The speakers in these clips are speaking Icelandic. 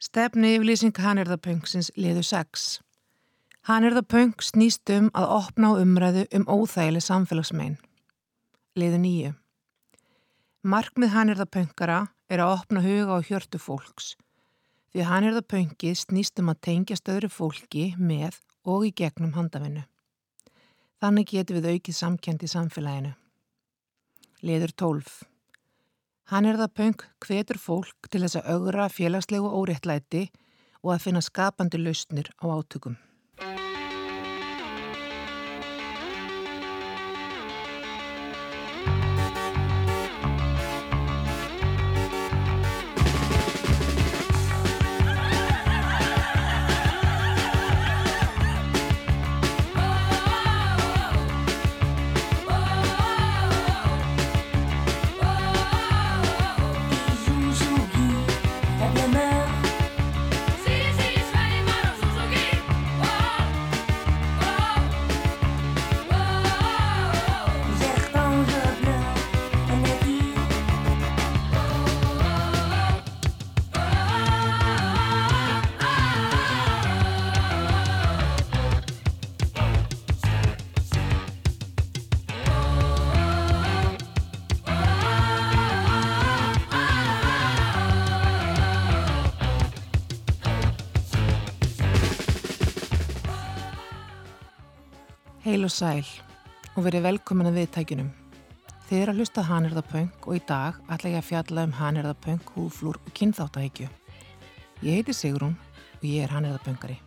Stefni yfirlýsing Hanirðapöngsins liðu 6. Hanirðapöng snýst um að opna á umræðu um óþægileg samfélagsmein. Liðu 9. Markmið Hanirðapöngara er að opna huga á hjörtu fólks því Hanirðapöngið snýst um að tengja stöðru fólki með og í gegnum handafinnu. Þannig getur við aukið samkjönd í samfélaginu. Liður 12. Hann er það pöng hvetur fólk til þess að augra félagslegu óréttlæti og að finna skapandi lausnir á átökum. Heil og sæl og verið velkomin að viðtækjunum. Þið er að hlusta Hanirðapöng og í dag ætla ég að fjalla um Hanirðapöng, húflúr og kynþáttahækju. Ég heiti Sigrún og ég er Hanirðapöngari.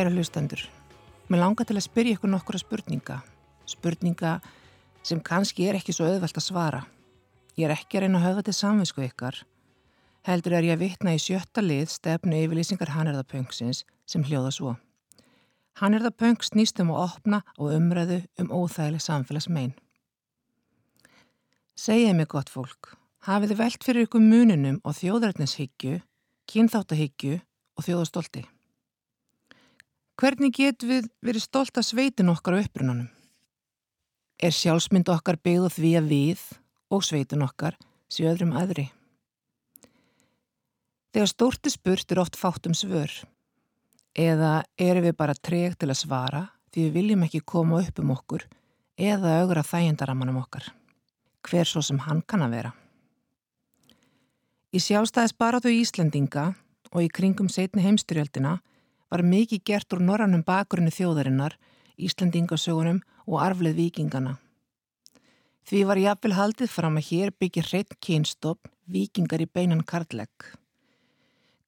Kæra hlustendur, mér langar til að spyrja ykkur nokkura spurninga. Spurninga sem kannski er ekki svo auðvelt að svara. Ég er ekki að reyna að höfða til samvinsku ykkar. Heldur er ég að vitna í sjötta lið stefnu yfirlýsingar Hannerðapöngsins sem hljóða svo. Hannerðapöng snýst um að opna og umræðu um óþægileg samfélagsmein. Segið mig gott fólk, hafið þið velt fyrir ykkur mununum á þjóðrætnishyggju, kynþáttahyggju og þjóðastolti? Hvernig getum við verið stolt að sveitin okkar á upprunanum? Er sjálfsmynd okkar byggð því að við og sveitin okkar séu öðrum aðri? Þegar stórti spurt er oft fátt um svör. Eða erum við bara treg til að svara því við viljum ekki koma upp um okkur eða augra þægindaramanum okkar. Hver svo sem hann kann að vera. Í sjálfstæðis baratu Íslendinga og í kringum setni heimstyrjöldina var mikið gert úr norrannum bakgrunni þjóðarinnar, Íslandingasögunum og arfleð vikingana. Því var jafnvel haldið fram að hér byggja hreitt kynstofn vikingar í beinan karlæk.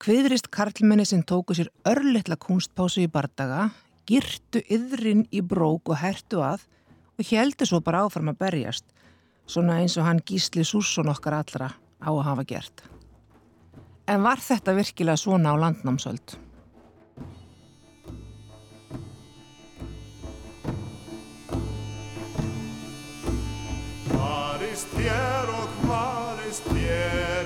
Hviðrist karlmenni sem tóku sér örlittla kunstpásu í bardaga, girtu yðrin í brók og hertu að og heldu svo bara áfram að berjast, svona eins og hann gísli Sússon okkar allra á að hafa gert. En var þetta virkilega svona á landnámsöld? Varist þér og varist þér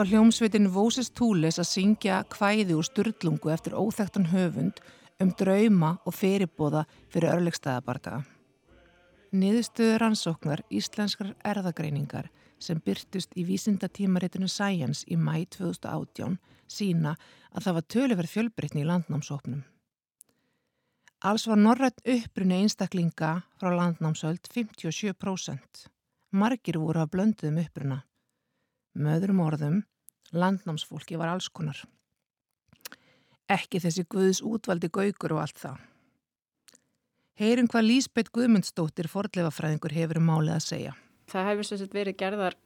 var hljómsveitin Voses Túles að syngja kvæði úr styrlungu eftir óþektan höfund um drauma og fyrirbóða fyrir örlegstæðabardaga. Niðurstöður ansóknar íslenskar erðagreiningar sem byrtust í vísindatímaritinu Science í mæ 2018 sína að það var töluverð fjölbreytni í landnámsóknum. Alls var norrætt uppbrunni einstaklinga frá landnámsöld 57%. Margir voru að blönduðum uppbrunna. Möðurum orðum, landnámsfólki var alls konar. Ekki þessi Guðs útvaldi gaugur og allt það. Heyrum hvað Lísbeth Guðmundsdóttir fordleifafræðingur hefur um málið að segja. Það hefur verið gerðar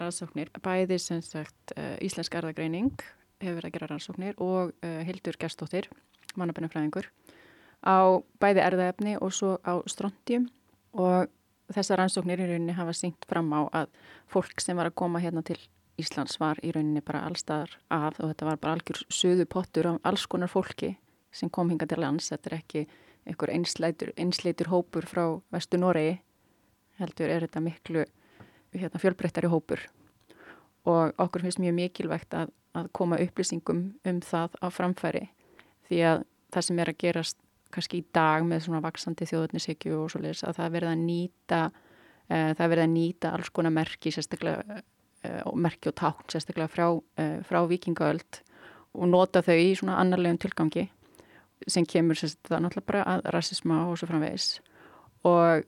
rannsóknir, bæði uh, Íslensk erðagreining hefur verið að gera rannsóknir og uh, Hildur Gerstóttir, mannabennafræðingur, á bæði erðaefni og svo á strontium og þessar rannsóknir í rauninni hafa syngt fram á að fólk sem var að koma hérna til Íslands var í rauninni bara allstaðar af og þetta var bara algjör söðu pottur af alls konar fólki sem kom hinga til lands. Þetta er ekki einhver einsleitur, einsleitur hópur frá vestu Noregi heldur er þetta miklu hérna, fjölbreyttari hópur og okkur finnst mjög mikilvægt að, að koma upplýsingum um það á framfæri því að það sem er að gerast kannski í dag með svona vaksandi þjóðurnisíkju og svo leiðis að það verða að nýta uh, það verða að nýta alls konar merki sérstaklega uh, merki og tákn sérstaklega frá, uh, frá vikingaöld og nota þau í svona annarlegum tilgangi sem kemur sérstaklega náttúrulega bara að rassisma og svo framvegis. Og,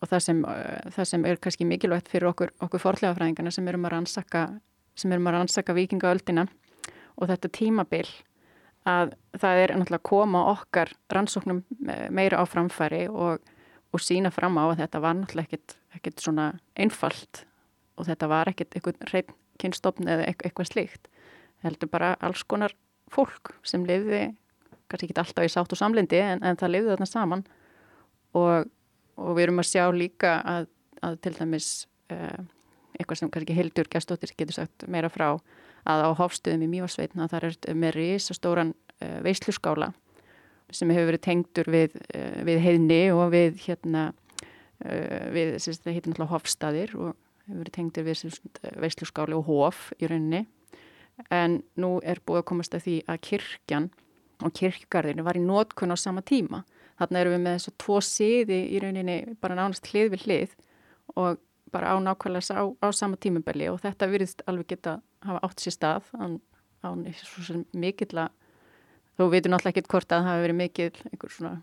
og það, sem, það sem er kannski mikilvægt fyrir okkur, okkur forlegafræðingarna sem erum að rannsaka sem erum að rannsaka vikingaöldina og þetta tímabil að það er náttúrulega að koma okkar rannsóknum meira á framfæri og, og sína fram á að þetta var náttúrulega ekkit, ekkit svona einfalt og þetta var ekkit eitthvað reynd kynstofn eða eitthvað slíkt. Það heldur bara alls konar fólk sem lifði, kannski ekki alltaf í sátt og samlindi en, en það lifði þarna saman og, og við erum að sjá líka að, að til dæmis uh, eitthvað sem kannski Hildur Gæstóttir getur sagt meira frá að á hófstöðum í Mjósveitna þar er með risastóran uh, veisluskála sem hefur verið tengdur við, uh, við heiðni og við hérna uh, við þetta heitir náttúrulega hofstaðir og hefur verið tengdur við veisluskáli og hof í rauninni. En nú er búið að komast að því að kirkjan og kirkgarðinu var í nótkunn á sama tíma. Þarna erum við með þessu tvo siði í rauninni bara nánast hlið við hlið og bara á nákvæmlega á, á sama tímubeli og þetta virðist alveg geta hafa átt sér stað án, án mikill að þú veitur náttúrulega ekkert hvort að það hafi verið mikill einhver svona,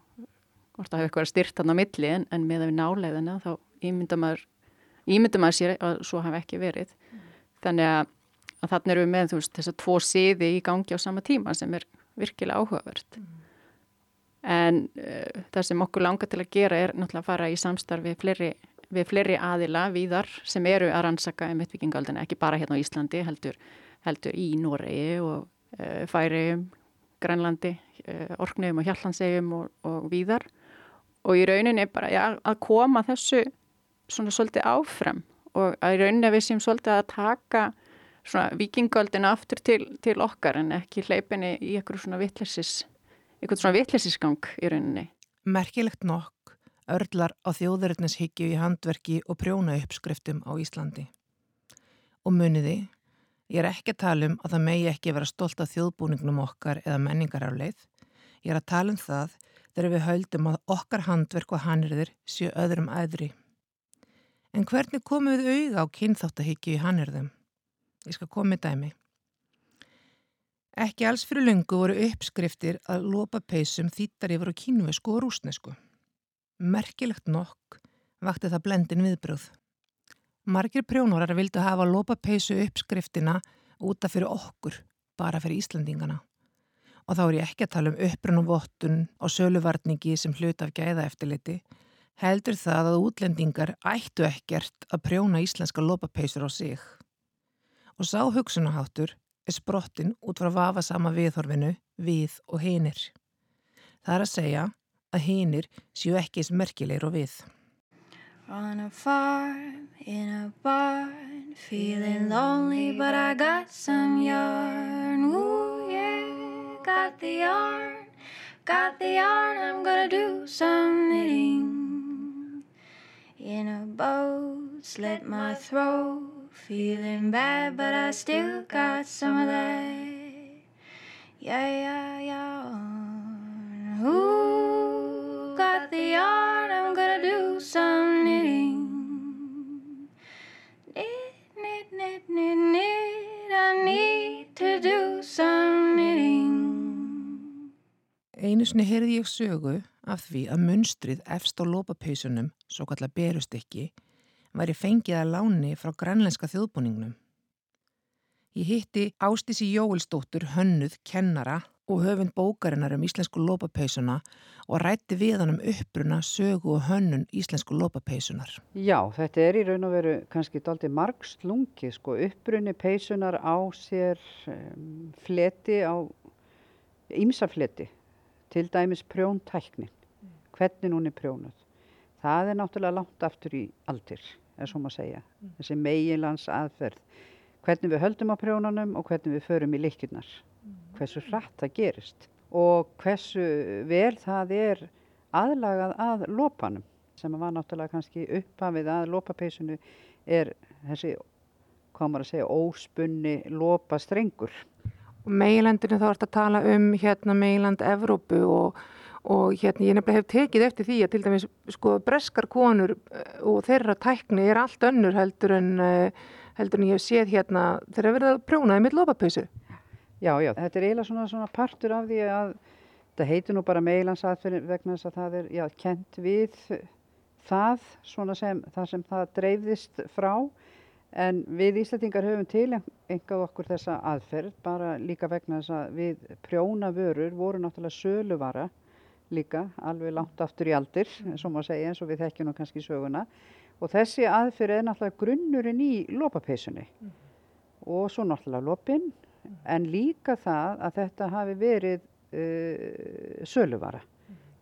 hvort það hafi eitthvað styrt hann á milli en, en með að við náleiðina þá ímynda maður, ímynda maður sér að svo hafi ekki verið mm. þannig að, að þannig erum við með veist, þess að tvo siði í gangi á sama tíma sem er virkilega áhugavert mm. en uh, það sem okkur langar til að gera er náttúrulega að fara í samstarfi fleiri við fleiri aðila víðar sem eru að rannsaka um vittvikingaldina, ekki bara hérna á Íslandi, heldur, heldur í Noregi og uh, Færium, Grænlandi, uh, Orknöfum og Hjallansegjum og, og víðar og í rauninni bara ja, að koma þessu svona svolítið áfram og að í rauninni við séum svolítið að taka svona vikingaldina aftur til, til okkar en ekki hleypinni í eitthvað svona vittlesis, eitthvað svona vittlesisgang í rauninni. Merkilegt nokk örlar á þjóðverðnishyggju í handverki og prjóna uppskriftum á Íslandi. Og muniði, ég er ekki að tala um að það megi ekki vera stolt af þjóðbúningnum okkar eða menningararleið. Ég er að tala um það þegar við höldum að okkar handverk og hannirðir séu öðrum aðri. En hvernig komum við auða á kynþáttahyggju í hannirðum? Ég skal koma með dæmi. Ekki alls fyrir lungu voru uppskriftir að lopa peysum þýttar yfir á kínvesku og rúsnesku. Merkilegt nokk vakti það blendin viðbröð. Margir prjónorar vildu hafa lópapeisu uppskriftina útaf fyrir okkur, bara fyrir Íslandingana. Og þá er ég ekki að tala um upprunnuvottun og söluvarningi sem hlut af gæða eftirliti, heldur það að útlendingar ættu ekkert að prjóna íslenska lópapeisur á sig. Og sá hugsunaháttur er sprottin út frá vafasama viðhorfinu við og hinir. Það er að segja að hinnir séu ekki eins merkilegir og við. On a farm, in a barn Feeling lonely but I got some yarn Ooh yeah, got the yarn Got the yarn, I'm gonna do some knitting In a boat, slit my throat feeling bad, but I still got some of that. Yeah, yeah. Who got the yarn? I'm gonna do some knitting. Knit, knit, knit, knit, knit. I need to do some knitting. Einu sinni heyrði ég sögu af því að munstrið efst á lópapeysunum, svo kallar berustykki, væri fengið að láni frá grænlenska þjóðbúningnum. Ég hitti Ástísi Jóelsdóttur hönnuð kennara og höfund bókarinnar um íslensku lópapeysuna og rætti við hann um uppruna, sögu og hönnun íslensku lópapeysunar. Já, þetta er í raun og veru kannski daldi margslungi, sko, upprunni peysunar á sér um, fleti á, ímsa fleti, til dæmis prjóntæknin, hvernig hún er prjónuð. Það er náttúrulega langt aftur í aldir, er svo maður að segja, þessi meginlands aðferð, hvernig við höldum á prjónunum og hvernig við förum í likjurnar, hversu hratt það gerist og hversu vel það er aðlagað að lopanum sem var náttúrulega kannski upphafið að lopapeysunu er þessi, hvað maður að segja, óspunni lopastrengur. Og meilendinu þá ert að tala um hérna meiland Evrópu og, og hérna ég nefnilega hef tekið eftir því að til dæmis sko breskar konur eh, og þeirra tækni er allt önnur heldur en, eh, heldur en ég hef séð hérna þeirra verið að prjónaði mitt lopapeysu. Já, já, þetta er eiginlega svona, svona partur af því að þetta heitir nú bara meilansaðferð vegna þess að það er, já, kent við það, svona sem það sem það dreifðist frá. En við Íslandingar höfum til engað okkur þessa aðferð bara líka vegna þess að við prjóna vörur voru náttúrulega söluvara líka, alveg langt aftur í aldir, eins og maður segja, eins og við þekkjum nú kannski söguna. Og þessi aðferð er náttúrulega grunnurinn í lopapeysunni. Og svo náttúrulega lopinn en líka það að þetta hafi verið uh, söluvara.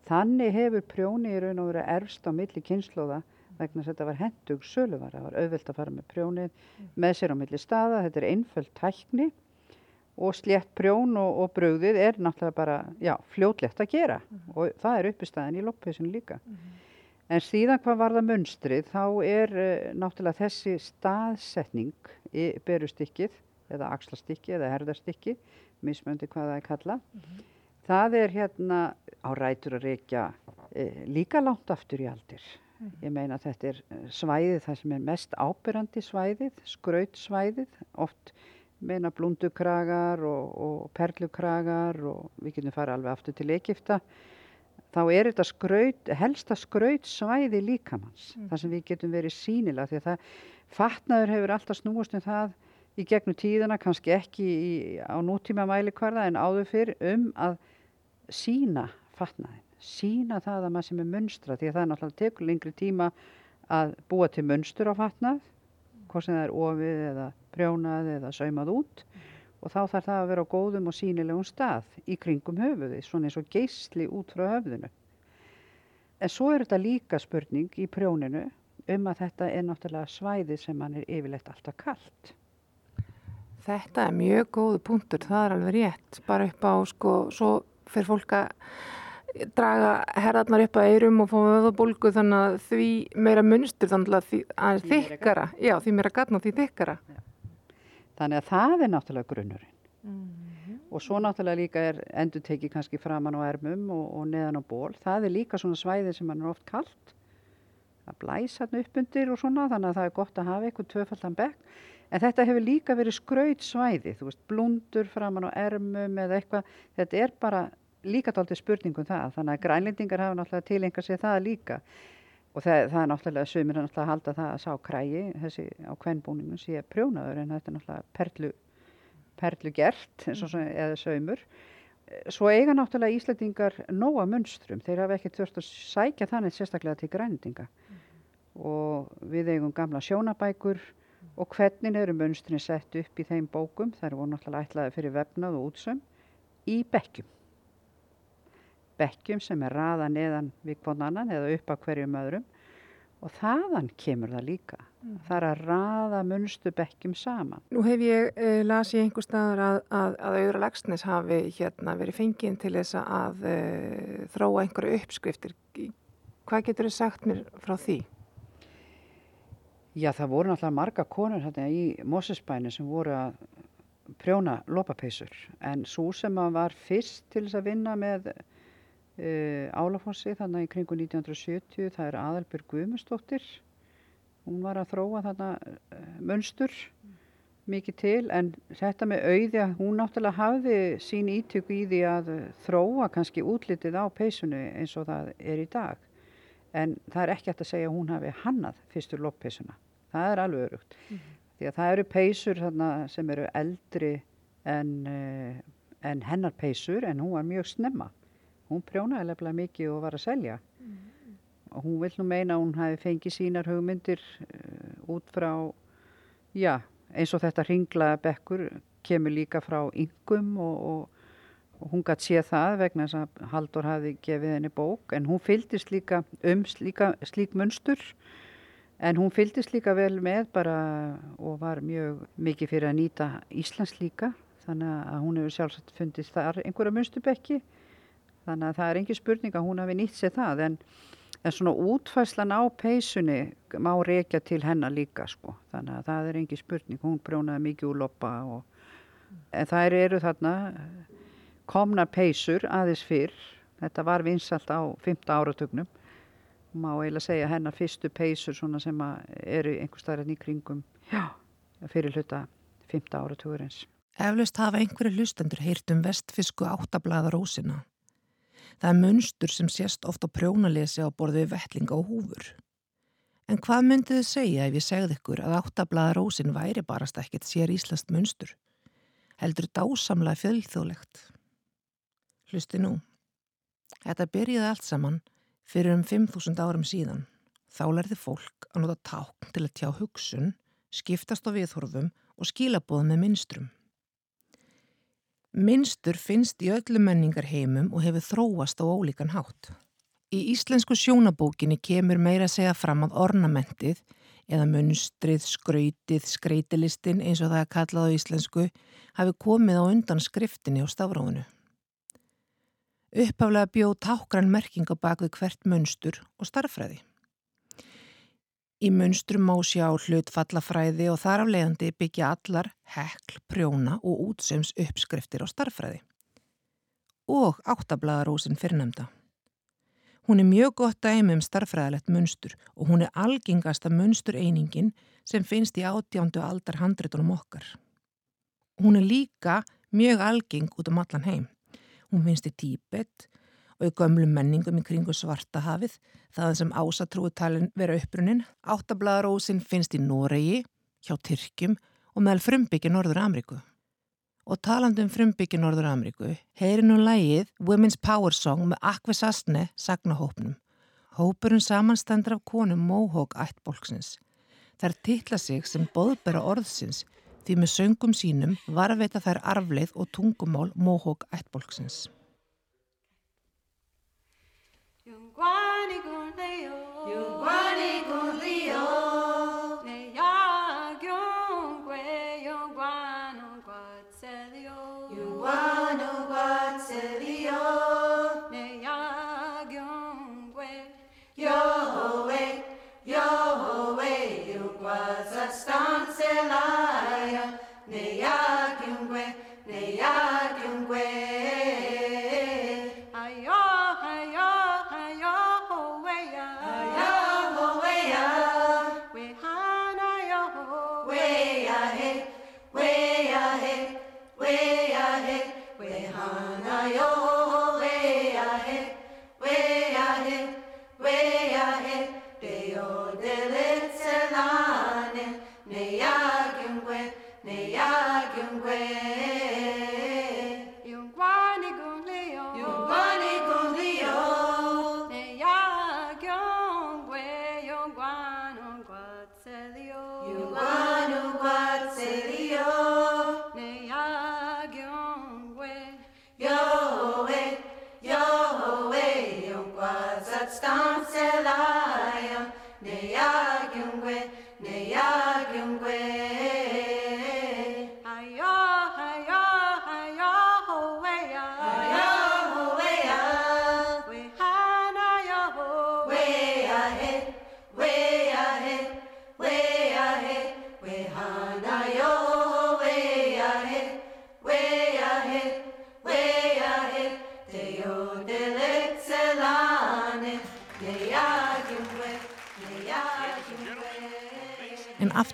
Þannig hefur prjóni í raun og verið erfst á milli kynnslóða vegna þetta var hendug söluvara. Það var auðvelt að fara með prjónið með sér á milli staða. Þetta er einföld tækni og slétt prjón og, og brugðið er náttúrulega bara já, fljótlegt að gera og það er uppistæðin í lopphausinu líka. En síðan hvað var það munstrið þá er uh, náttúrulega þessi staðsetning í berustykkið eða axlastykki eða herðastykki, mismöndi hvað það er kalla. Það er hérna á rætur að reykja e, líka langt aftur í aldir. Ég meina að þetta er eh, svæðið það sem er mest ábyrrandi svæðið, skrautsvæðið, oft meina blundukragar og, og perlukragar og við getum fara alveg aftur til Egipta. Þá er þetta skraut, helsta skrautsvæði líkamanns, þar sem við getum verið sínilega því að það fatnaður hefur alltaf snúast um það í gegnum tíðina, kannski ekki í, á nútíma mælikvarða en áður fyrr um að sína fatnaðin, sína það að maður sem er munstra því að það er náttúrulega tekur lengri tíma að búa til munstur á fatnað, hvort sem það er ofið eða prjónað eða saumað út og þá þarf það að vera á góðum og sínilegum stað í kringum höfuði, svona eins og geysli út frá höfðinu. En svo er þetta líka spurning í prjóninu um að þetta er náttúrulega svæði sem mann er yfirleitt alltaf kallt. Þetta er mjög góðu punktur, það er alveg rétt, bara upp á sko, svo fyrir fólk að draga herðarnar upp að eirum og fá öðabólgu þannig að því meira munstur þannig að því að Því meira þykkara, já því meira gatn og því þykkara. Þannig að það er náttúrulega grunnurinn. Og svo náttúrulega líka er endur tekið kannski framan á ermum og, og neðan á ból. Það er líka svona svæði sem mann er oft kallt. Það blæs hann upp undir og svona þannig að það er gott að hafa eitthvað tvöfaldan bekk. En þetta hefur líka verið skraut svæði, þú veist, blundur framan á ermum eða eitthvað. Þetta er bara líka dálítið spurningum það. Þannig að grænlendingar hafa náttúrulega tilengað sér það líka. Og það, það er náttúrulega, sumir er náttúrulega að halda það að sá krægi, þessi á kvennbúningum sé prjónaður en þetta er náttúrulega perlu, perlu gert, svo, eða saumur. Svo eiga náttúrulega Íslandingar nóga munstrum, þeir hafa ekki þurft að sækja þannig sérstaklega til grænlendinga. Og við eigum gamla sjónabækur og hvernig eru munstrin sett upp í þeim bókum, það eru náttúrulega ætlaði fyrir vefnað og útsömm, í bekkjum. Bekkjum sem er raða neðan við hvern annan eða upp að hverjum öðrum og þaðan kemur það líka. Það er að raða munstu bekkjum saman. Nú hef ég uh, lasið einhver staðar að, að, að auðra lagsnes hafi hérna verið fengið til þess að uh, þróa einhverju uppskriftir. Hvað getur þið sagt mér frá því? Já, það voru náttúrulega marga konur hérna í Mosesbæni sem voru að prjóna lopapeysur. En svo sem að var fyrst til þess að vinna með uh, Álafossi þannig í kringu 1970 það er Aðalbjörg Guðmustóttir hún var að þróa þarna uh, munstur mikið til. En þetta með auði að hún náttúrulega hafði sín ítök í því að þróa kannski útlitið á peysunni eins og það er í dag. En það er ekki hægt að segja að hún hafi hannað fyrstur loppeysuna það er alveg örugt því að það eru peysur þarna sem eru eldri en, uh, en hennar peysur en hún var mjög snemma. Hún prjónaði lefnilega mikið og var að selja. Og hún vil nú meina hún hafi fengið sínar hugmyndir uh, út frá já, eins og þetta ringlaða bekkur kemur líka frá yngum og, og, hún gætt séð það vegna þess að Haldur hafi gefið henni bók. En hún fylgdist líka um slíka, slík munstur en hún fylgdist líka vel með bara og var mjög mikið fyrir að nýta Íslands líka. Þannig að hún hefur sjálfsagt fundist þar einhverja munstubekki þannig að það er engin spurning að hún hafi nýtt sér það. En, en svona útfæslan á peysunni má reykja til hennar líka sko. Þannig að það er engin spurning. Hún brjónaði mikið úr loppa og en þær eru þarna komnar peysur aðeins fyrr. Þetta var vinsalt á 5. áratugnum má eiginlega segja hennar fyrstu peysur svona sem eru einhver staðar í kringum já, fyrir hluta 5. áratugurins Eflaust hafa einhverju hlustendur heyrt um vestfisku áttablaða rósina. Það er munstur sem sést ofta prjónalesi á borði við vettlinga og húfur. En hvað myndið þið segja ef ég segði ykkur að áttablaða rósin væri barast ekkert sér íslenskt munstur? Heldur dásamlega fjöldþjóðlegt. Hlusti nú. Þetta byrjiði allt saman fyrir um 5.000 árum síðan. Þá lærði fólk að nota tákn til að tjá hugsun, skiptast á viðhorfum og skilabóð með minnstrum. Minnstur finnst í öllu menningar heimum og hefur þróast á ólíkan hátt. Í íslensku sjónabókinni kemur meira að segja fram að ornamentið eða munstrið, skrautið, skreitilistin eins og það er kallað á íslensku hafi komið á undan skriftinni og stafráðinu. Uppaflega bjóð tákran merking á bakvið hvert munstur og starffræði. Í munstrum má sjá hlutfallafræði og þar af leiðandi byggja allar hekl, prjóna og útsöms uppskriftir á starffræði. Og áttablaðarósin fyrrnemda. Hún er mjög gott dæmi um starffræðilegt munstur og hún er algengasta munstureiningin sem finnst í átjándu aldar handritunum okkar. Hún er líka mjög algeng út um allan heim. Hún finnst í Tíbet og í gömlu menningum í kringu svartahafið, þaðan sem ásatrúutalinn vera uppbrunnin. Áttablaðarósin finnst í Noregi, hjá Tyrkjum og meðal frumbyggja Norður Ameríku. Og talandum frumbyggja Norður Ameríku heyri nú lægið Women's Power Song með Akve Sastne sagnahópnum. Hópurinn samanstendur af konum Mohawk ættbólksins. Þær titla sig sem boðbera orðsins því með söngum sínum varveita þær arfleið og tungumál Mohawk ættbólksins. Yungwani gun leo. Yungwani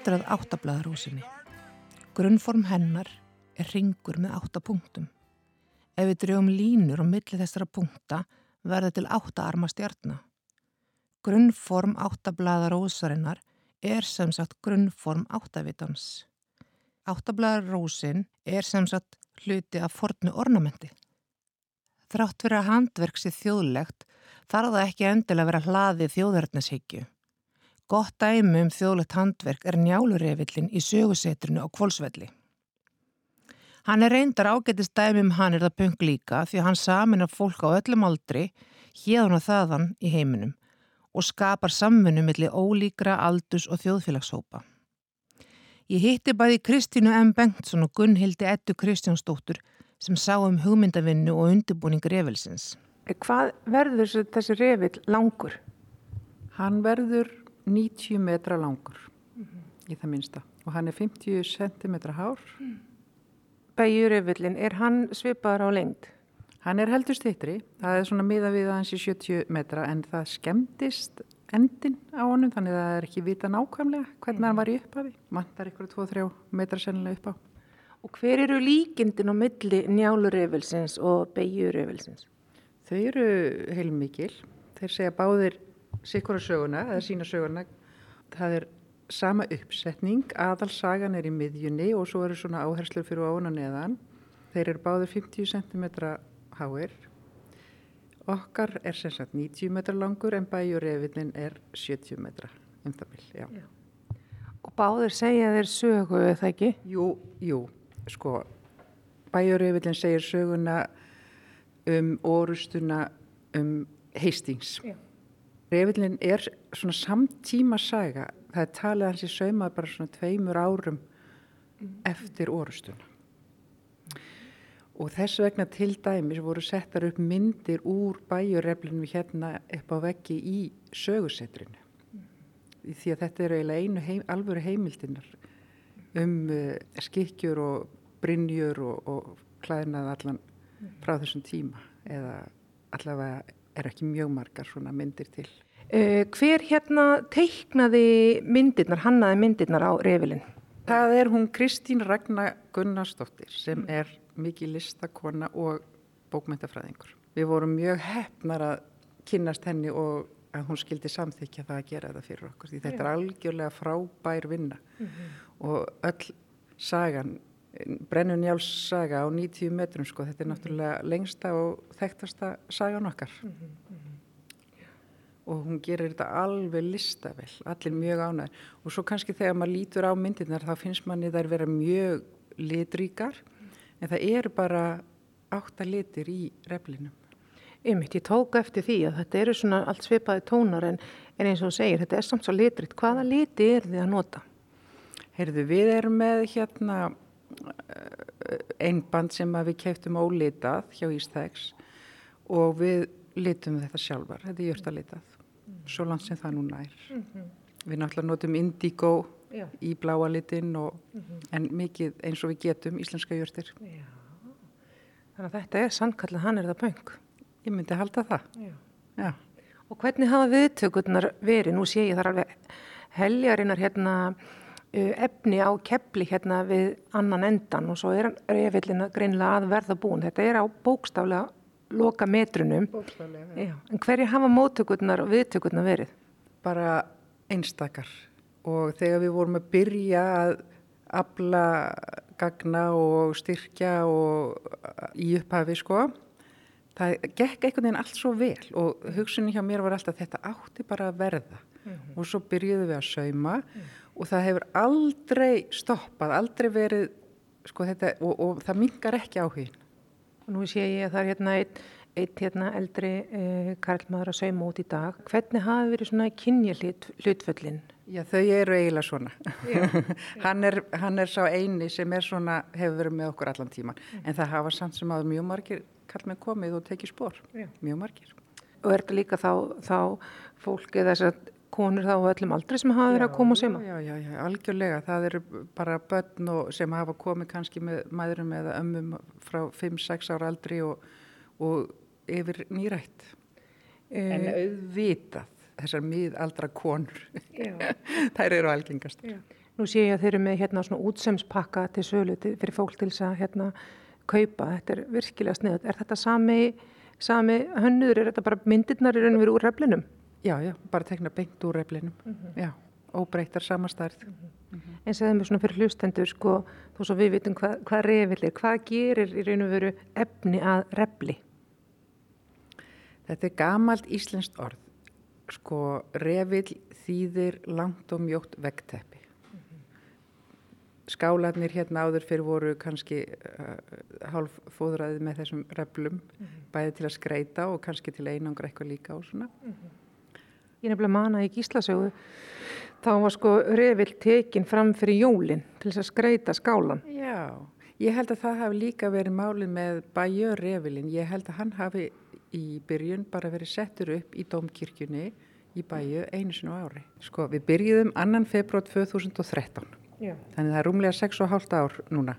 aftur að áttablaðarúsinni. Grunnform hennar er ringur með áttapunktum. Ef við drögum línur á milli þessara punkta verða til áttaarma stjarnar. Grunnform áttablaðarósarinnar er sem sagt grunnform áttavitans. Áttablaðarósin er sem sagt hluti af fornu ornamenti. Þrátt fyrir að handverk sé þjóðlegt þarf það ekki endilega að vera hlaðið þjóðverðnishyggju. Gott dæmi um þjóðlegt handverk er njálurefillin í sögusetrinu á Kvolsvelli. Hann er reyndar ágætist dæmi um hann er það punk líka því hann saminar fólk á öllum aldri, hérðan og þaðan í heiminum og skapar samfunnu millir ólíkra aldus og þjóðfélagshópa. Ég hitti bæði Kristínu M. Bengtsson og Gunnhildi Ettu Kristjánsdóttur sem sá um hugmyndavinnu og undirbúning revelsins. Hvað verður þessi revill langur? Hann verður 90 metra langur í það minnsta og hann er 50 cm hár. Bæjurevillin, er hann svipaður á lengd? Hann er heldur stittri, það er svona miða við hans í 70 metra en það skemmtist endin á honum þannig að það er ekki vita nákvæmlega hvernig hann var í upphafi. Mantar ykkur 2-3 metra sennilega upp á. Og hver eru líkindin á milli njálurevelsins og bæjurevelsins? Þau eru heilmikil. Þeir segja báðir sikkura söguna eða sína söguna. Það er sama uppsetning, aðalsagan er í miðjunni og svo eru svona áherslur fyrir og neðan. Þeir eru báðir 50 cm háir. Okkar er sem sagt 90 metra langur en bæjurefinin er 70 metra um það vil, já. Já. Og báðir segja þeir sögu, eða ekki? Jú, jú, sko, bæjurefinin segir söguna um orustuna um Hastings. Já. Refilin er svona samtíma saga. Það er talið hans í saumað bara svona tveimur árum eftir orustuna. Og þess vegna til dæmis voru settar upp myndir úr bæjureflinu hérna upp á veggi í sögusetrinu. Því að þetta eru eiginlega einu heim, alvöru heimildinnar um uh, skikkjur og brynjur og, og klæðnað allan frá þessum tíma eða allavega er ekki mjög margar svona myndir til. Uh, hver hérna teiknaði myndirnar, hannaði myndirnar á revilin? Það er hún Kristín Ragnar Gunnarsdóttir sem er mikið listakona og bókmyndafræðingur. Við vorum mjög hefnar að kynnast henni og að hún skildi samþykja það að gera þetta fyrir okkur. Því þetta er algjörlega frábær vinna og öll sagan, Brennun Njáls saga á 90 metrum sko, þetta er náttúrulega lengsta og þekktasta sagan okkar. Og hún gerir þetta alveg listavel, allir mjög ánæður. Og svo kannski þegar maður lítur á myndirnar þá finnst manni þær vera mjög litríkar en það eru bara átta litir í reflinum. Einmitt, ég tók eftir því að þetta eru svona allt svipaði tónar en, en eins og þú segir, þetta er samt svo litritt. Hvaða liti er þið að nota? Heyrðu, við erum með hérna einband sem að við keftum ólitað hjá Ístæks og við litum þetta sjálfar, þetta er jörtalitað, svo langt sem það núna er. Við náttúrulega notum indigo Já. í bláa litin og, en mikið eins og við getum íslenska jörtir. Já. Þannig að þetta er sannkallið hann er það pöng. Ég myndi halda það. Já. Já. Og hvernig hafa viðtökurnar verið? Nú sé ég þar alveg heljarinnar hérna efni á kepli hérna við annan endan og svo er reyfillina greinlega að verða búin. Þetta er á bókstaflega loka metrunum. Bókstaflega. Já. En hverju hafa móttökurnar og viðtökurnar verið? Bara einstakar og þegar við vorum að byrja að afla gagna og styrkja og í upphafi sko það gekk einhvern veginn allt svo vel og hugsunin hjá mér var alltaf þetta átti bara að verða og svo byrjuðum við að sauma og það hefur aldrei stoppað, aldrei verið sko þetta og, og það mingar ekki áhugin. Nú sé ég að það er hérna einn eitt hérna eldri eh, karlmaður að sauma út í dag. Hvernig hafi verið svona kynja hlut, hlutföllin? Já, þau eru eiginlega svona. hann, er, hann er sá eini sem er svona, hefur verið með okkur allan tíman. En það hafa samt sem að mjög margir kallmenn komið og tekið spór. Mjög margir. Og er þetta líka þá, þá fólk eða þessar konur þá á öllum aldri sem hafa verið að koma og sauma? Já, já, já, algjörlega. Það eru bara börn og, sem hafa komið kannski með maðurum eða ömmum frá 5-6 ára aldri og, og yfir nýrætt. En auðvitað þessar miðaldra konur, þær eru algengast. Já. Nú sé ég að þeir eru með hérna svona útsemspakka til sölu til, fyrir fólk til þess að hérna kaupa. Þetta er virkilega sniðut. Er þetta sami, sami hönnuður? Er þetta bara myndirnar í raun og veru úr reflinum? Já, já, bara tekna beint úr reflinum. Já, óbreytar samastærð. En segðum við svona fyrir hlustendur sko, þó svo við vitum hvað, hvað revill er. Hvað gerir í raun og veru efni að refli? Þetta er gamalt íslenskt orð. Sko, revill þýðir langt og mjótt vegteppi. Skálarnir hérna áður fyrir voru kannski uh, hálf fóðraðið með þessum reflum, bæði til að skreita og kannski til einangra eitthvað líka og svona. Ég nefnilega mana í gíslasögu, þá var sko revill tekin fram fyrir jólinn til þess að skreita skálan. Já, ég held að það hafi líka verið málið með bæjör refilinn. Ég held að hann hafi í byrjun bara verið settur upp í domkirkjunni í bæju einu sinu ári. Sko, við byrjuðum annan februar 2013. Já. Þannig það er rúmlega 6,5 ár núna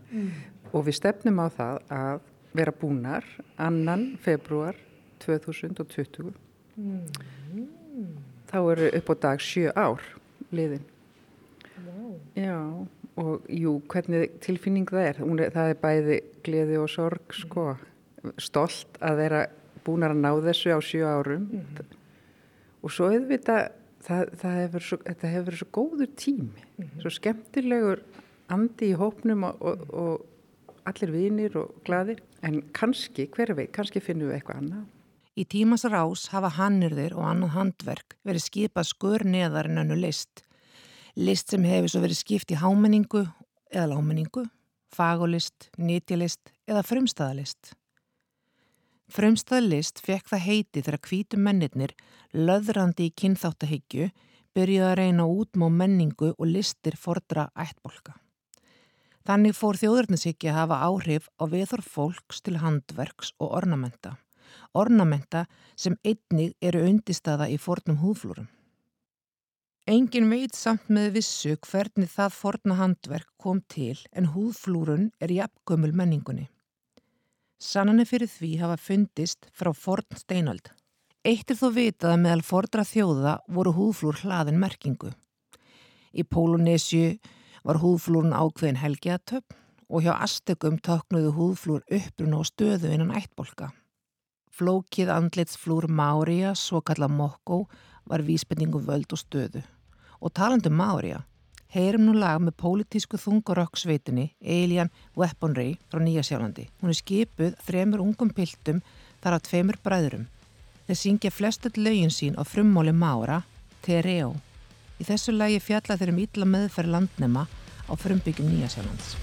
og við stefnum á það að vera búnar annan februar 2020. Þá eru upp á dag 7 ár liðin. Já, og jú, hvernig tilfinning það er. Er það er bæði gleði og sorg, sko. Stolt að vera búnar að ná þessu á 7 árum. Og svo auðvitað, það, það hefur svo, þetta hefur verið svo góður tími, svo skemmtilegur andi í hópnum og, og, og allir vinir og gladir. En kannski, hver veit, kannski finnum við eitthvað annað. Í tímas rás hafa hannirðir og annað handverk verið skipað skur neðar en önnu list. List sem hefur svo verið skipt í hámenningu eða lámenningu, fagolist, nýtjalist eða frumstæðalist. Frumstæðalist fekk það heiti þegar hvítu mennirnir, löðrandi í kynþáttahyggju, byrjuði að reyna út má menningu og listir fordra ættbolka. Þannig fór þjóðurnishyggja að hafa áhrif á viður fólks til handverks og ornamenta. Ornamenta sem einnig eru undistaða í fornum húðflúrum. Engin veit samt með vissu hvernig það forna handverk kom til en húðflúrun er jafngömmul menningunni. Sannanir fyrir því hafa fundist frá forn steinöld. Eitt er þó vitað að meðal fordra þjóða voru húðflúr hlaðin merkingu. Í Pólunesiu var húðflúrun ákveðin helgiatöpp og hjá Aztekum töknuðu húðflúr uppruna og stöðu innan ættbolka. Flókið andlitsflúr Mária, svo kalla Mokko, var vísbendingu völd og stöðu. Og talandu Mária, heyrum nú lag með pólitísku þungarokksveitinni Alien Weaponry frá Nýjasjálandi. Hún er skipuð þremur ungum piltum þar af tveimur bræðurum. Þeir syngja flestöld lögin sín á frummóli Mára, Tereo. Í þessu lagi fjalla þeir um illa meðferð landnema á frumbyggjum Nýjasjálands.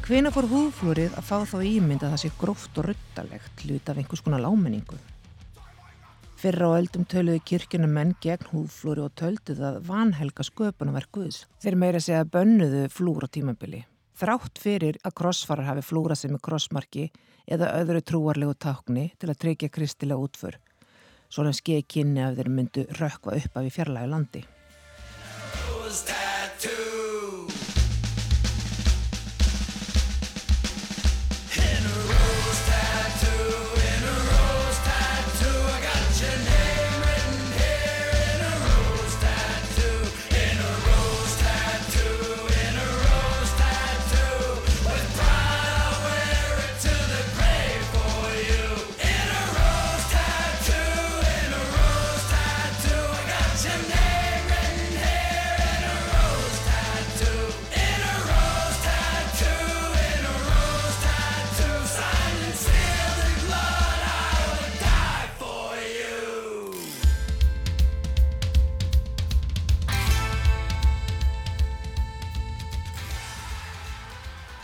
En hvena fór húðflúrið að fá þá ímynd að það sé gróft og ruttalegt hlut af einhvers konar lámenningu? Fyrra á öldum töluðu kirkjunum menn gegn húðflúri og tölduð að vanhelga Guðs. Þeir meira segja bönnuðu flúr á tímabili. Þrátt fyrir að krossfarar hafi flúra sig með krossmarki eða öðru trúarlegu tákni til að tryggja kristilega útför. Svona skeið kynni að þeir myndu rökkva upp af í fjarlægu landi.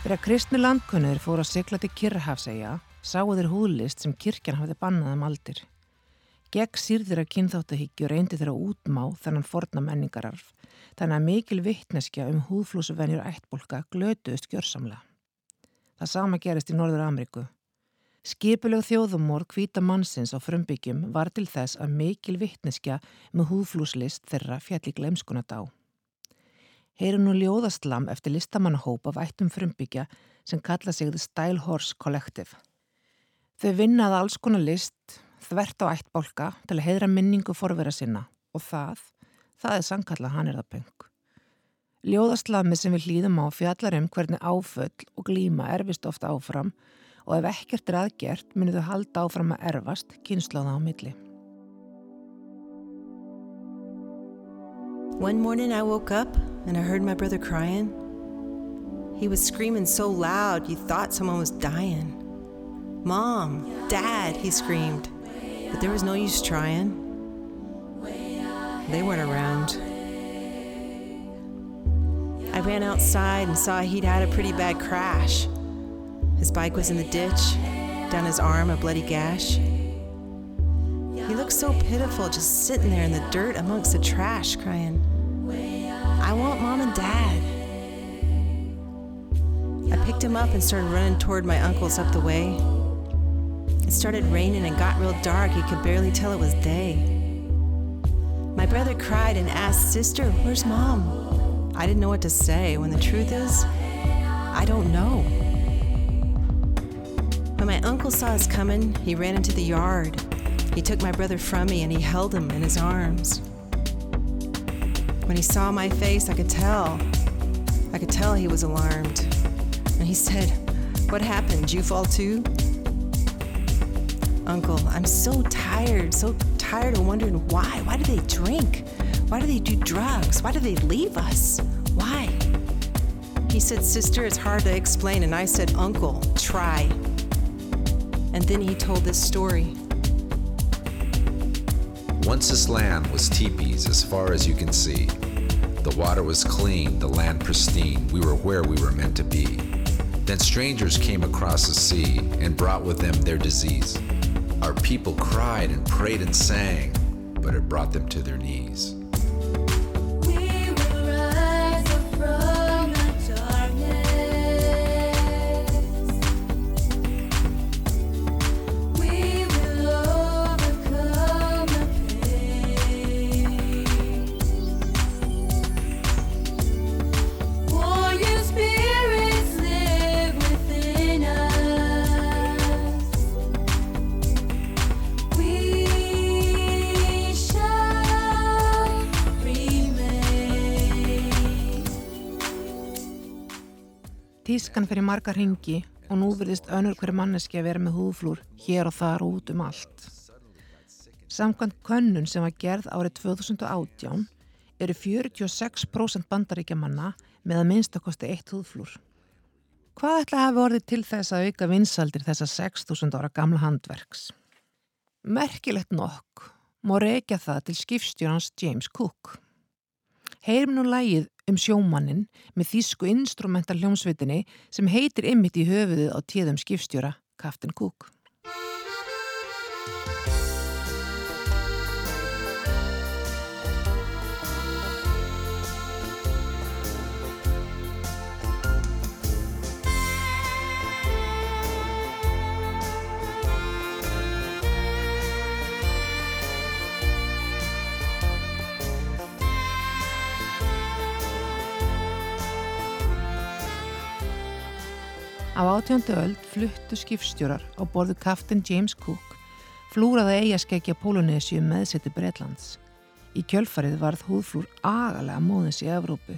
Þegar kristni landkunnir fóru að sigla til Kirrahafsegja sáu þeir húðlist sem kirkjan hafði bannað um aldir. Gegn sýrðir af kynþáttahyggju reyndi þeirra útmá þennan forna menningararf þannig að mikil vittneskja um húðflúsuvenjur ættbólka glötuðust gjörsamlega. Það sama gerist í Norður Ameríku. Skipuleg þjóðumorð hvita mannsins á frumbyggjum var til þess að mikil vittneskja með húðflúslist þeirra fjalli glemskunat á. Heyru nú ljóðaslam eftir listamannahóp af ættum frumbyggja sem kalla sig The Style Horse Collective. Þau vinnaði alls konar list, þvert á ættbólka til að heidra minningu forvera sinna og það, það er sangkalla hann er það peng. Ljóðaslami sem við hlýðum á fjallar um hvernig áföll og glíma erfist ofta áfram og ef ekkert er aðgert munir þau halda áfram að erfast kynnslóða á milli. One morning I woke up and I heard my brother crying. He was screaming so loud you thought someone was dying. Mom, Dad, he screamed. But there was no use trying. They weren't around. I ran outside and saw he'd had a pretty bad crash. His bike was in the ditch, down his arm, a bloody gash. He looked so pitiful just sitting there in the dirt amongst the trash, crying, I want mom and dad. I picked him up and started running toward my uncle's up the way. It started raining and got real dark. He could barely tell it was day. My brother cried and asked, Sister, where's mom? I didn't know what to say when the truth is, I don't know. When my uncle saw us coming, he ran into the yard. He took my brother from me and he held him in his arms. When he saw my face, I could tell. I could tell he was alarmed. And he said, What happened? Did you fall too? Uncle, I'm so tired, so tired of wondering why. Why do they drink? Why do they do drugs? Why do they leave us? Why? He said, Sister, it's hard to explain. And I said, Uncle, try. And then he told this story. Once this land was teepees as far as you can see. The water was clean, the land pristine. We were where we were meant to be. Then strangers came across the sea and brought with them their disease. Our people cried and prayed and sang, but it brought them to their knees. Tískan fyrir marga ringi og nú virðist önnur hverju manneski að vera með húðflúr hér og þar og út um allt. Samkvæmt könnun sem var gerð árið 2018 eru 46% bandaríkja manna með að minnstakosti eitt húðflúr. Hvað ætla að hafa orðið til þess að auka vinsaldir þessa 6000 ára gamla handverks? Merkilegt nokk má reykja það til skipstjórans James Cook. Heyrim nú lægið um sjómannin með þýsku instrumental hljómsveitinni sem heitir ymmit í höfuðið á tíðum skipstjóra Kaftin Cook. Á átjöndu öld fluttu skipstjórar á borðu kaftin James Cook flúraði eigaskegja Pólunesi um meðseti Bretlands. Í kjölfarið varð húðflúr agalega móðins í Evrópu.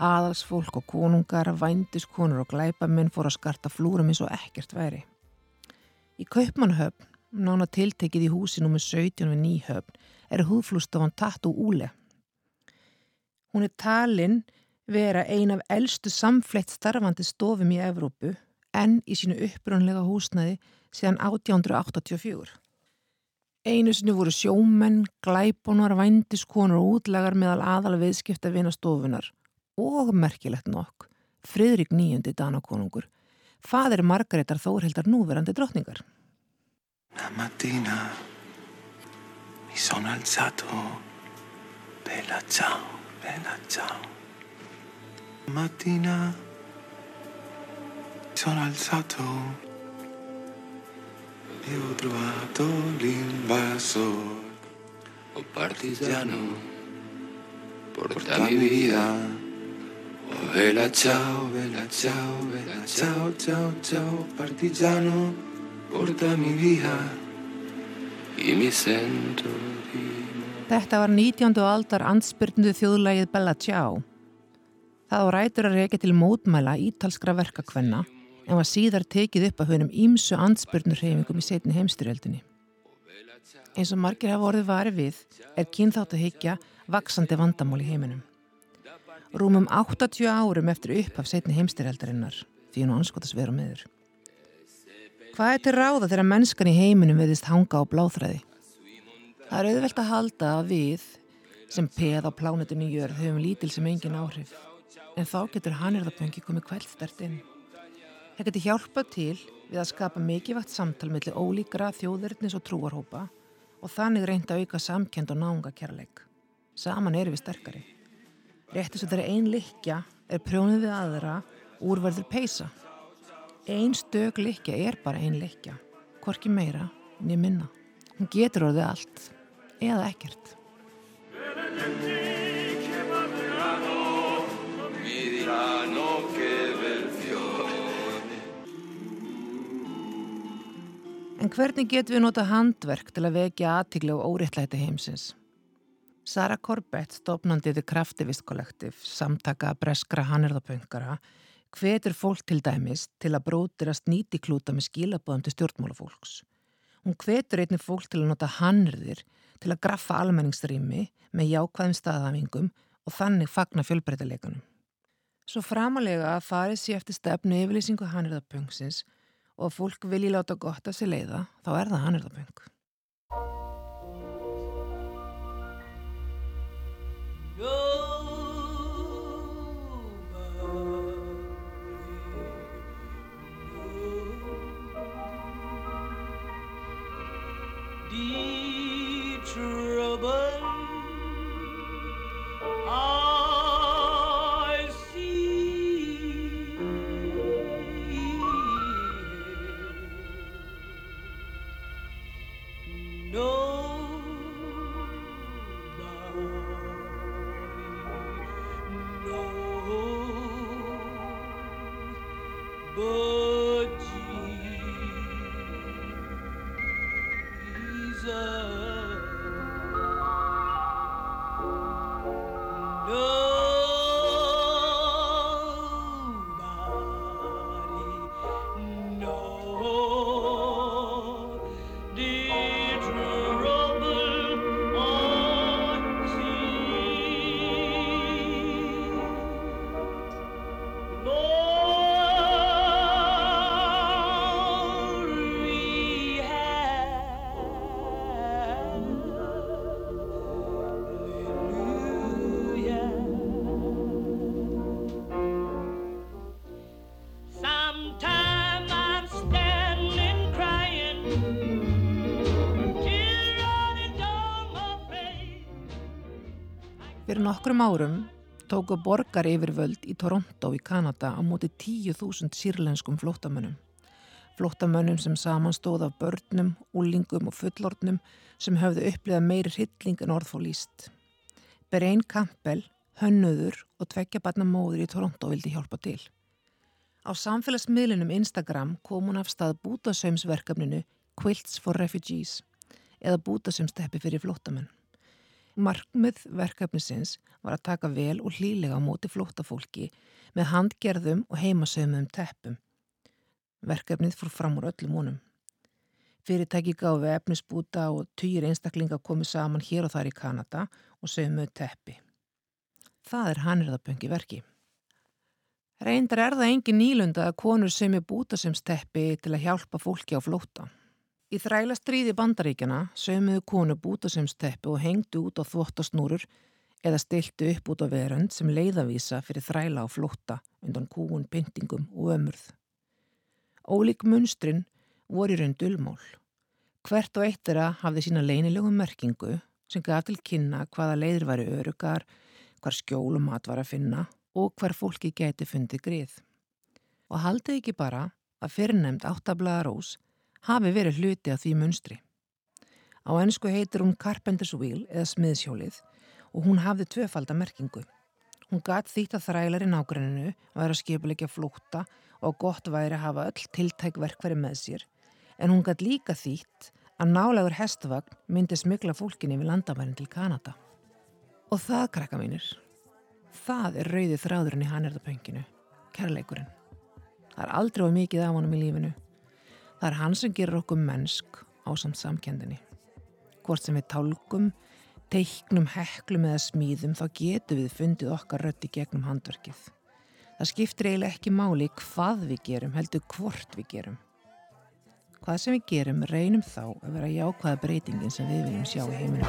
Aðalsfólk og konungar, vændiskonur og glæpamenn fór að skarta flúrum eins og ekkert væri. Í Kaupmannhöfn, nána tiltekið í húsi nr. 17 við Nýhöfn, er húðflústofan Tattoo Úle. Hún er talin vera ein af eldstu samfleytt starfandi stofum í Evrópu en í sínu upprunlega húsnæði síðan 1884. Einu sinni voru sjómenn, glæbónar, vændiskonur og útlegar meðal aðal viðskipta vina stofunar og merkilegt nokk Friðrik níundi Danakonungur, fadir Margaretar Þórhildar núverandi drottningar. Una mattina mi sono alzato, bella ciao, bella ciao. Mattina sono alzato e ho trovato l'invasor. Oh partigiano, porta mi vida. Oh bella ciao, bella ciao, bella ciao, ciao, ciao, partigiano, porta mi vida. Y mi sento di Þetta var 19. aldar ansbyrndu þjóðlægið Bella Ciao. Það á rætur að reyka til mótmæla ítalskra verkakvenna en var síðar tekið upp af hönum ímsu ansbyrnur hreyfingum í setni heimstyrjöldinni. Eins og margir hafa orðið varið við er kynþátt að higgja vaksandi vandamál í heiminum. Rúmum 80 árum eftir upphaf setni heimstyrjaldarinnar því nú anskotas vera meður. Hvað er til ráða þegar mennskan í heiminum veðist hanga á bláþræði? Það er auðvelt að halda að við sem peð á plánetinu jörð höfum lítil sem engin áhrif. En þá getur hannirðapöngi komið kveldstert inn. Það getur hjálpað til við að skapa mikilvægt samtal millir ólíkra þjóðurnis og trúarhópa og þannig reynda að auka samkend og náunga kærleik. Saman erum við sterkari. Réttis að þeirra ein likja er prjónið við aðra úrverður peisa. Ein stök likja er bara ein likja, hvorki meira niður minna. Hún getur orðið allt eða ekkert. mi diranno En hvernig getum við nota handverk til að vekja aðtigli og óréttlæti heimsins? Sara Corbett, stofnandi The Craftivist Collective, samtaka breskra hannirðapöngara, hvetur fólk til dæmis til að brótirast nýtiklúta með skilabóðum til stjórnmálafólks. Hún hvetur einnig fólk til að nota hannirðir til að graffa almenningsrými með jákvæðum staðhæfingum og þannig fagna fjölbreytileikanum. Svo framalega farið sér eftir stefnu yfirlýsingu hannirðapöngsins og að fólk vilji láta gott af sér leiða, þá er það hannirðapöng. Nokkrum árum tóku borgar yfirvöld í Toronto í Kanada á móti 10.000 sírlenskum flóttamönnum. Flóttamönnum sem samanstóð af börnum, úlingum og fullornum sem höfðu upplifað meiri hrylling en orð fór líst. Berein Campbell, hönnuður og tveggja barna móður í Toronto vildi hjálpa til. Á samfélagsmiðlunum Instagram kom hún af stað bútasömsverkefninu Quilts for Refugees eða bútasömsteppi fyrir flóttamenn. Markmið verkefnisins var að taka vel og hlýlega á móti flóttafólki með handgerðum og heimasögumum teppum. Verkefnið fór fram úr öllum honum. Fyrirtæki gáfi efnisbúta og týr einstaklinga komið saman hér og þar í Kanada og sögumuð teppi. Það er hannirðaböngi verki. Reyndar er það engin nýlunda að konur sem er bútasemsteppi til að hjálpa fólki á flótta. Í þræla stríði bandaríkjana sömuðu konu bútasemsteppi og hengdu út á þvottasnúrur eða stiltu upp út á verönd sem leiðavísa fyrir þræla á flótta undan kúun, pyntingum og ömurð. Ólík munstrin voru í raun dulmál. Hvert og eitt þeirra hafði sína leinilegu merkingu sem gaf til kynna hvaða leiðir væri örugar, hvar skjól og mat var að finna og hvar fólki geti fundið grið. Og haldið ekki bara að fyrirnemd áttablaða rós hafi verið hluti af því munstri. Á ennsku heitir hún Carpenter's Wheel eða smiðshjólið og hún hafði tvöfalda merkingu. Hún gatt þýtt að þrælar í nágranninu væri að skipulegja flóta og gott væri að hafa öll tiltæk verkveri með sér en hún gatt líka þýtt að nálegur hestvagn myndi smikla fólkinni við landamærin til Kanada. Og það, krakka mínir, það er rauði þráðurinn í hannerdapönginu, kærleikurinn. Það er aldrei of mikið af honum í lífinu. Það er hann sem gerir okkur mennsk á samt samkendinni. Hvort sem við tálkum, teiknum, heklum eða smíðum þá getum við fundið okkar í gegnum handverkið. Það skiptir eiginlega ekki máli hvað við gerum, heldur hvort við gerum. Hvað sem við gerum reynum þá að vera jákvæða breytingin sem við viljum sjá í heiminum.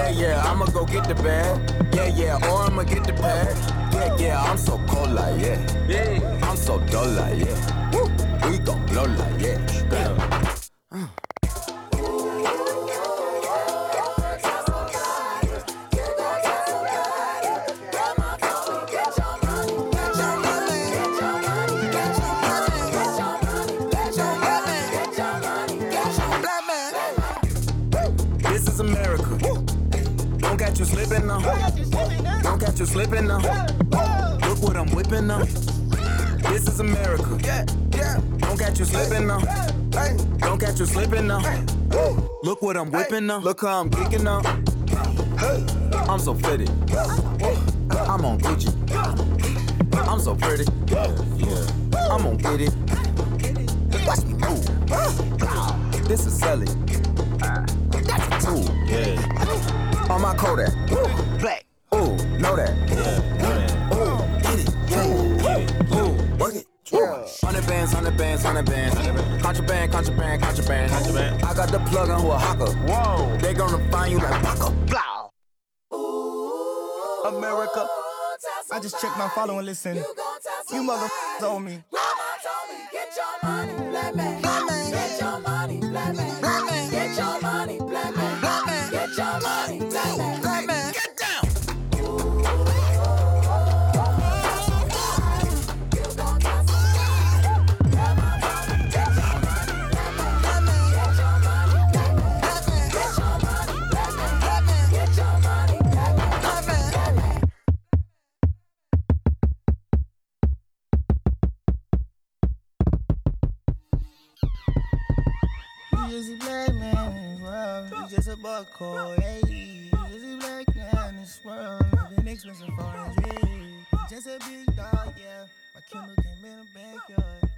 Yeah, yeah, I'ma go get the bag. Yeah, yeah, or I'ma get the pad. Yeah, yeah, I'm so cold like yeah. Yeah, I'm so dull like yeah. Woo. We gon' blow like yeah. You slipping now. Look what I'm whipping now. This is America. Don't catch you slipping now. Don't catch you slipping now. Look what I'm whipping now. Look how I'm kicking now. I'm so fitted. I'm on Gucci. I'm so pretty. I'm get it. Watch me move. This is Sally. That's a tool. Yeah. On my Kodak. Hundred bands, hundred bands. Contraband, contraband, contraband. Contraband. I got the plug on who a hawker. Whoa. They gonna find you like Paco. Blow. America. I just checked my follow and listen. You motherfuckers owe me. Get your money, black man. Just a buckhole, hey. Just a black man in this world. Living expensive foreign dream. Just a big dog, yeah. My Kindle came in the backyard.